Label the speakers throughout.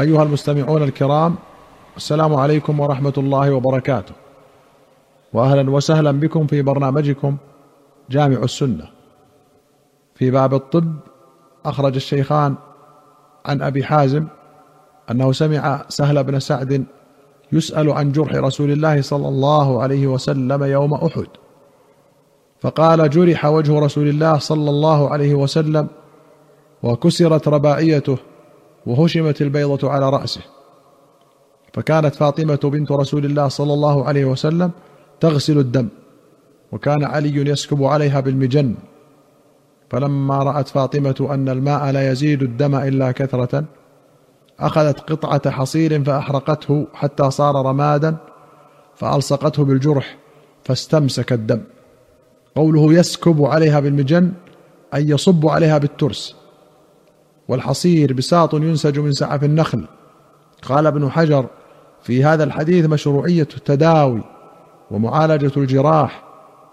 Speaker 1: أيها المستمعون الكرام السلام عليكم ورحمة الله وبركاته. واهلا وسهلا بكم في برنامجكم جامع السنة. في باب الطب أخرج الشيخان عن أبي حازم أنه سمع سهل بن سعد يسأل عن جرح رسول الله صلى الله عليه وسلم يوم أحد. فقال جرح وجه رسول الله صلى الله عليه وسلم وكسرت رباعيته. وهشمت البيضة على رأسه. فكانت فاطمة بنت رسول الله صلى الله عليه وسلم تغسل الدم وكان علي يسكب عليها بالمجن. فلما رأت فاطمة أن الماء لا يزيد الدم إلا كثرة أخذت قطعة حصير فأحرقته حتى صار رمادا فألصقته بالجرح فاستمسك الدم. قوله يسكب عليها بالمجن أي يصب عليها بالترس. والحصير بساط ينسج من سعف النخل. قال ابن حجر في هذا الحديث مشروعية التداوي ومعالجة الجراح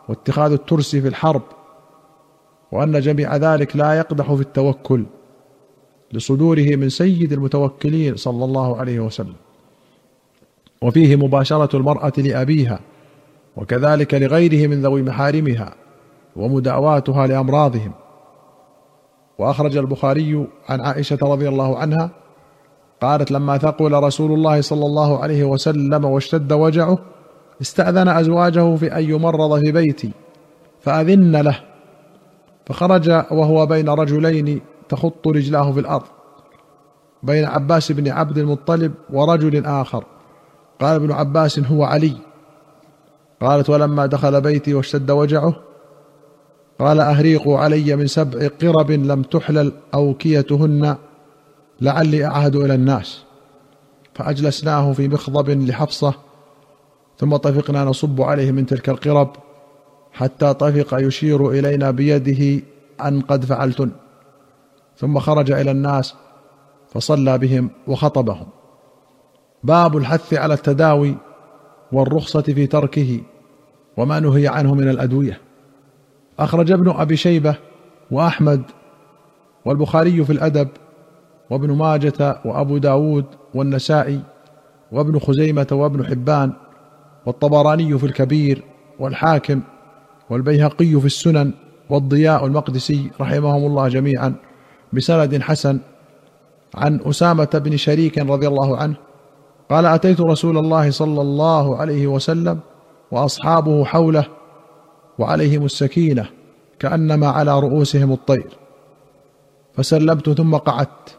Speaker 1: واتخاذ الترس في الحرب وأن جميع ذلك لا يقدح في التوكل لصدوره من سيد المتوكلين صلى الله عليه وسلم. وفيه مباشرة المرأة لأبيها وكذلك لغيره من ذوي محارمها ومداواتها لأمراضهم. وأخرج البخاري عن عائشة رضي الله عنها قالت لما ثقل رسول الله صلى الله عليه وسلم واشتد وجعه استأذن أزواجه في أن يمرض في بيتي فأذن له فخرج وهو بين رجلين تخط رجلاه في الأرض بين عباس بن عبد المطلب ورجل آخر قال ابن عباس هو علي قالت ولما دخل بيتي واشتد وجعه قال أهريقوا علي من سبع قرب لم تحلل أوكيتهن لعلي أعهد إلى الناس. فأجلسناه في مخضب لحفصة ثم طفقنا نصب عليه من تلك القرب حتى طفق يشير إلينا بيده أن قد فعلتن. ثم خرج إلى الناس فصلى بهم وخطبهم. باب الحث على التداوي والرخصة في تركه وما نهي عنه من الأدوية. أخرج ابن أبي شيبة وأحمد والبخاري في الأدب وابن ماجة وأبو داود والنسائي وابن خزيمة وابن حبان والطبراني في الكبير والحاكم والبيهقي في السنن والضياء المقدسي رحمهم الله جميعا بسند حسن عن أسامة بن شريك رضي الله عنه قال أتيت رسول الله صلى الله عليه وسلم وأصحابه حوله وعليهم السكينة كأنما على رؤوسهم الطير. فسلمت ثم قعدت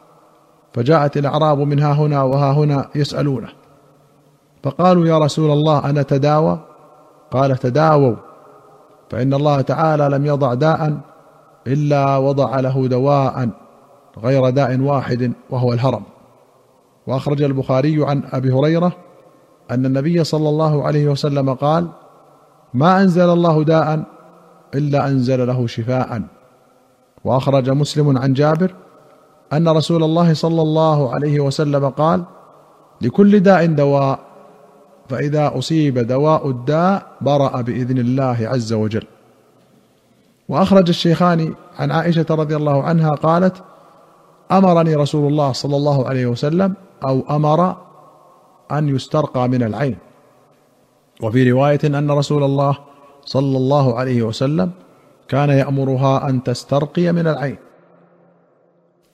Speaker 1: فجاءت الأعراب من ها هنا وها هنا يسألونه. فقالوا يا رسول الله أنا تداوى؟ قال تداووا. فإن الله تعالى لم يضع داء إلا وضع له دواء غير داء واحد وهو الهرم. وأخرج البخاري عن أبي هريرة أن النبي صلى الله عليه وسلم قال ما أنزل الله داء إلا أنزل له شفاء. وأخرج مسلم عن جابر أن رسول الله صلى الله عليه وسلم قال لكل داء دواء فإذا أصيب دواء الداء برأ بإذن الله عز وجل. وأخرج الشيخان عن عائشة رضي الله عنها قالت أمرني رسول الله صلى الله عليه وسلم أو أمر أن يسترقى من العين. وفي رواية أن رسول الله صلى الله عليه وسلم كان يأمرها أن تسترقي من العين.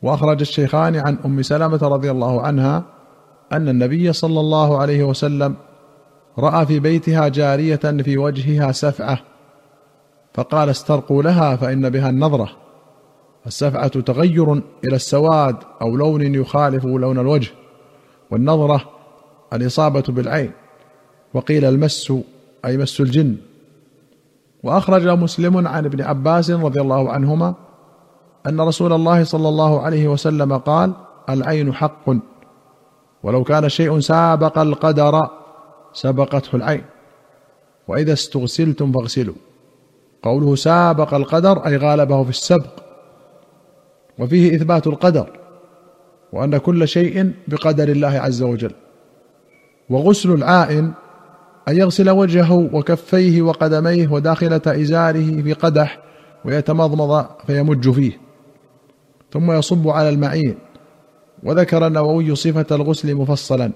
Speaker 1: وأخرج الشيخان عن أم سلمة رضي الله عنها أن النبي صلى الله عليه وسلم رأى في بيتها جارية في وجهها سفعة فقال استرقوا لها فإن بها النظرة. السفعة تغير إلى السواد أو لون يخالف لون الوجه والنظرة الإصابة بالعين. وقيل المس أي مس الجن. وأخرج مسلم عن ابن عباس رضي الله عنهما أن رسول الله صلى الله عليه وسلم قال العين حق. ولو كان شيء سابق القدر سبقته العين. وإذا استغسلتم فاغسلوا. قوله سابق القدر أي غالبه في السبق. وفيه إثبات القدر. وأن كل شيء بقدر الله عز وجل. وغسل العائن أن يغسل وجهه وكفيه وقدميه وداخلة إزاره في قدح ويتمضمض فيمج فيه ثم يصب على المعين. وذكر النووي صفة الغسل مفصلا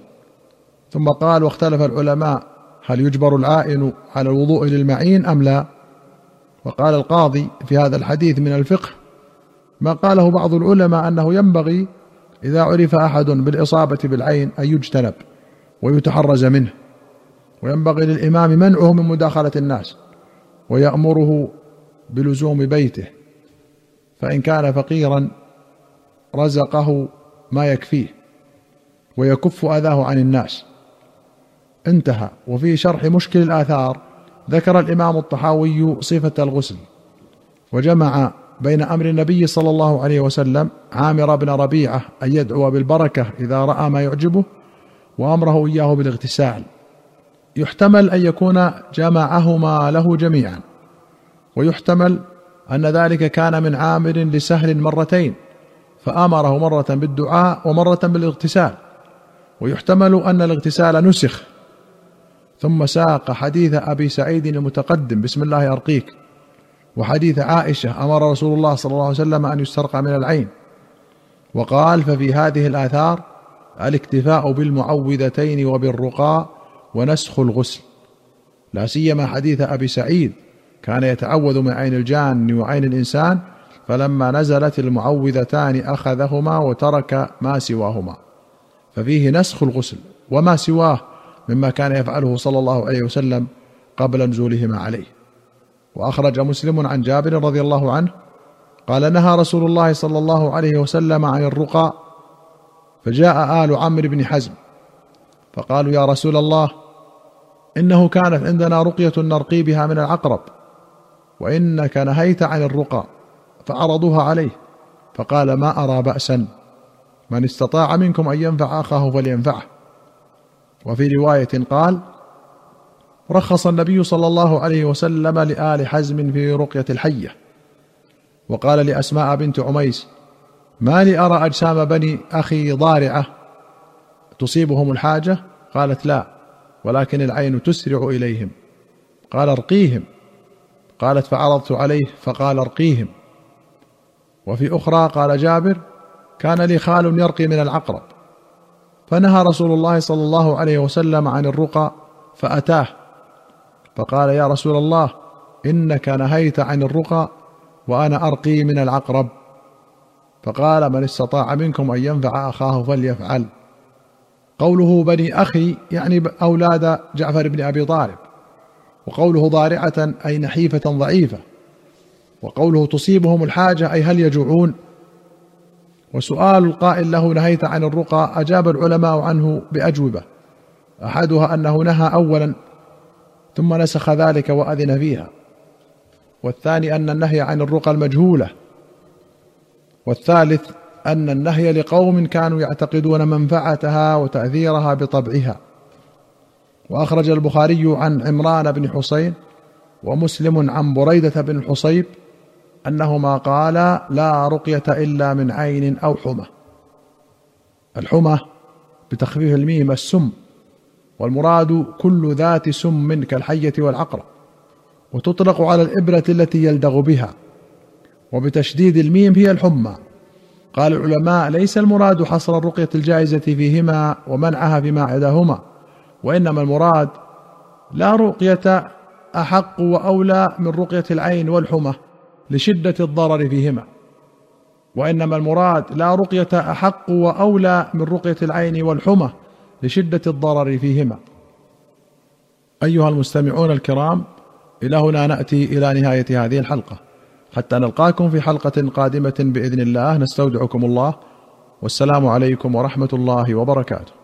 Speaker 1: ثم قال واختلف العلماء هل يجبر العائن على الوضوء للمعين أم لا؟ وقال القاضي في هذا الحديث من الفقه ما قاله بعض العلماء أنه ينبغي إذا عرف أحد بالإصابة بالعين أن يجتنب ويتحرز منه. وينبغي للإمام منعه من مداخلة الناس ويأمره بلزوم بيته فإن كان فقيرا رزقه ما يكفيه ويكف أذاه عن الناس. انتهى. وفي شرح مشكل الآثار ذكر الإمام الطحاوي صفة الغسل وجمع بين أمر النبي صلى الله عليه وسلم عامر بن ربيعة أن يدعو بالبركة إذا رأى ما يعجبه وأمره إياه بالاغتسال. يحتمل أن يكون جمعهما له جميعا. ويحتمل أن ذلك كان من عامر لسهل مرتين فأمره مرة بالدعاء ومرة بالاغتسال. ويحتمل أن الاغتسال نسخ. ثم ساق حديث أبي سعيد المتقدم بسم الله أرقيك. وحديث عائشة أمر رسول الله صلى الله عليه وسلم أن يسترقى من العين. وقال ففي هذه الآثار الاكتفاء بالمعوذتين وبالرقاء ونسخ الغسل. لا سيما حديث أبي سعيد كان يتعوذ من عين الجان وعين الإنسان فلما نزلت المعوذتان أخذهما وترك ما سواهما. ففيه نسخ الغسل وما سواه مما كان يفعله صلى الله عليه وسلم قبل نزولهما عليه. وأخرج مسلم عن جابر رضي الله عنه قال نهى رسول الله صلى الله عليه وسلم عن الرقى فجاء آل عمرو بن حزم فقالوا يا رسول الله إنه كانت عندنا رقية نرقي بها من العقرب وإنك نهيت عن الرقى فعرضوها عليه فقال ما أرى بأسا من استطاع منكم أن ينفع أخاه فلينفعه. وفي رواية قال رخص النبي صلى الله عليه وسلم لآل حزم في رقية الحية وقال لأسماء بنت عميس ما لي أرى أجسام بني أخي ضارعة تصيبهم الحاجة؟ قالت لا ولكن العين تسرع إليهم. قال ارقيهم. قالت فعرضت عليه فقال ارقيهم. وفي أخرى قال جابر كان لي خال يرقي من العقرب. فنهى رسول الله صلى الله عليه وسلم عن الرقى فأتاه. فقال يا رسول الله إنك نهيت عن الرقى وأنا أرقي من العقرب. فقال من استطاع منكم أن ينفع أخاه فليفعل. قوله بني أخي يعني أولاد جعفر بن أبي طالب وقوله ضارعة أي نحيفة ضعيفة وقوله تصيبهم الحاجة أي هل يجوعون. وسؤال القائل له نهيت عن الرقى أجاب العلماء عنه بأجوبة أحدها أنه نهى اولا ثم نسخ ذلك وأذن فيها والثاني أن النهي عن الرقى المجهولة والثالث أن النهي لقوم كانوا يعتقدون منفعتها وتأثيرها بطبعها. وأخرج البخاري عن عمران بن حسين ومسلم عن بريدة بن الحصيب أنهما قالا لا رقية إلا من عين أو حمى. الحمى بتخفيف الميم السم والمراد كل ذات سم كالحية والعقرب وتطلق على الإبرة التي يلدغ بها وبتشديد الميم هي الحمى. قال العلماء ليس المراد حصر الرقية الجائزة فيهما ومنعها فيما عداهما وإنما المراد لا رقية أحق وأولى من رقية العين والحمى لشدة الضرر فيهما وإنما المراد لا رقية أحق وأولى من رقية العين والحمى لشدة الضرر فيهما. أيها المستمعون الكرام إلى هنا نأتي إلى نهاية هذه الحلقة. حتى نلقاكم في حلقة قادمة بإذن الله. نستودعكم الله. والسلام عليكم ورحمة الله وبركاته.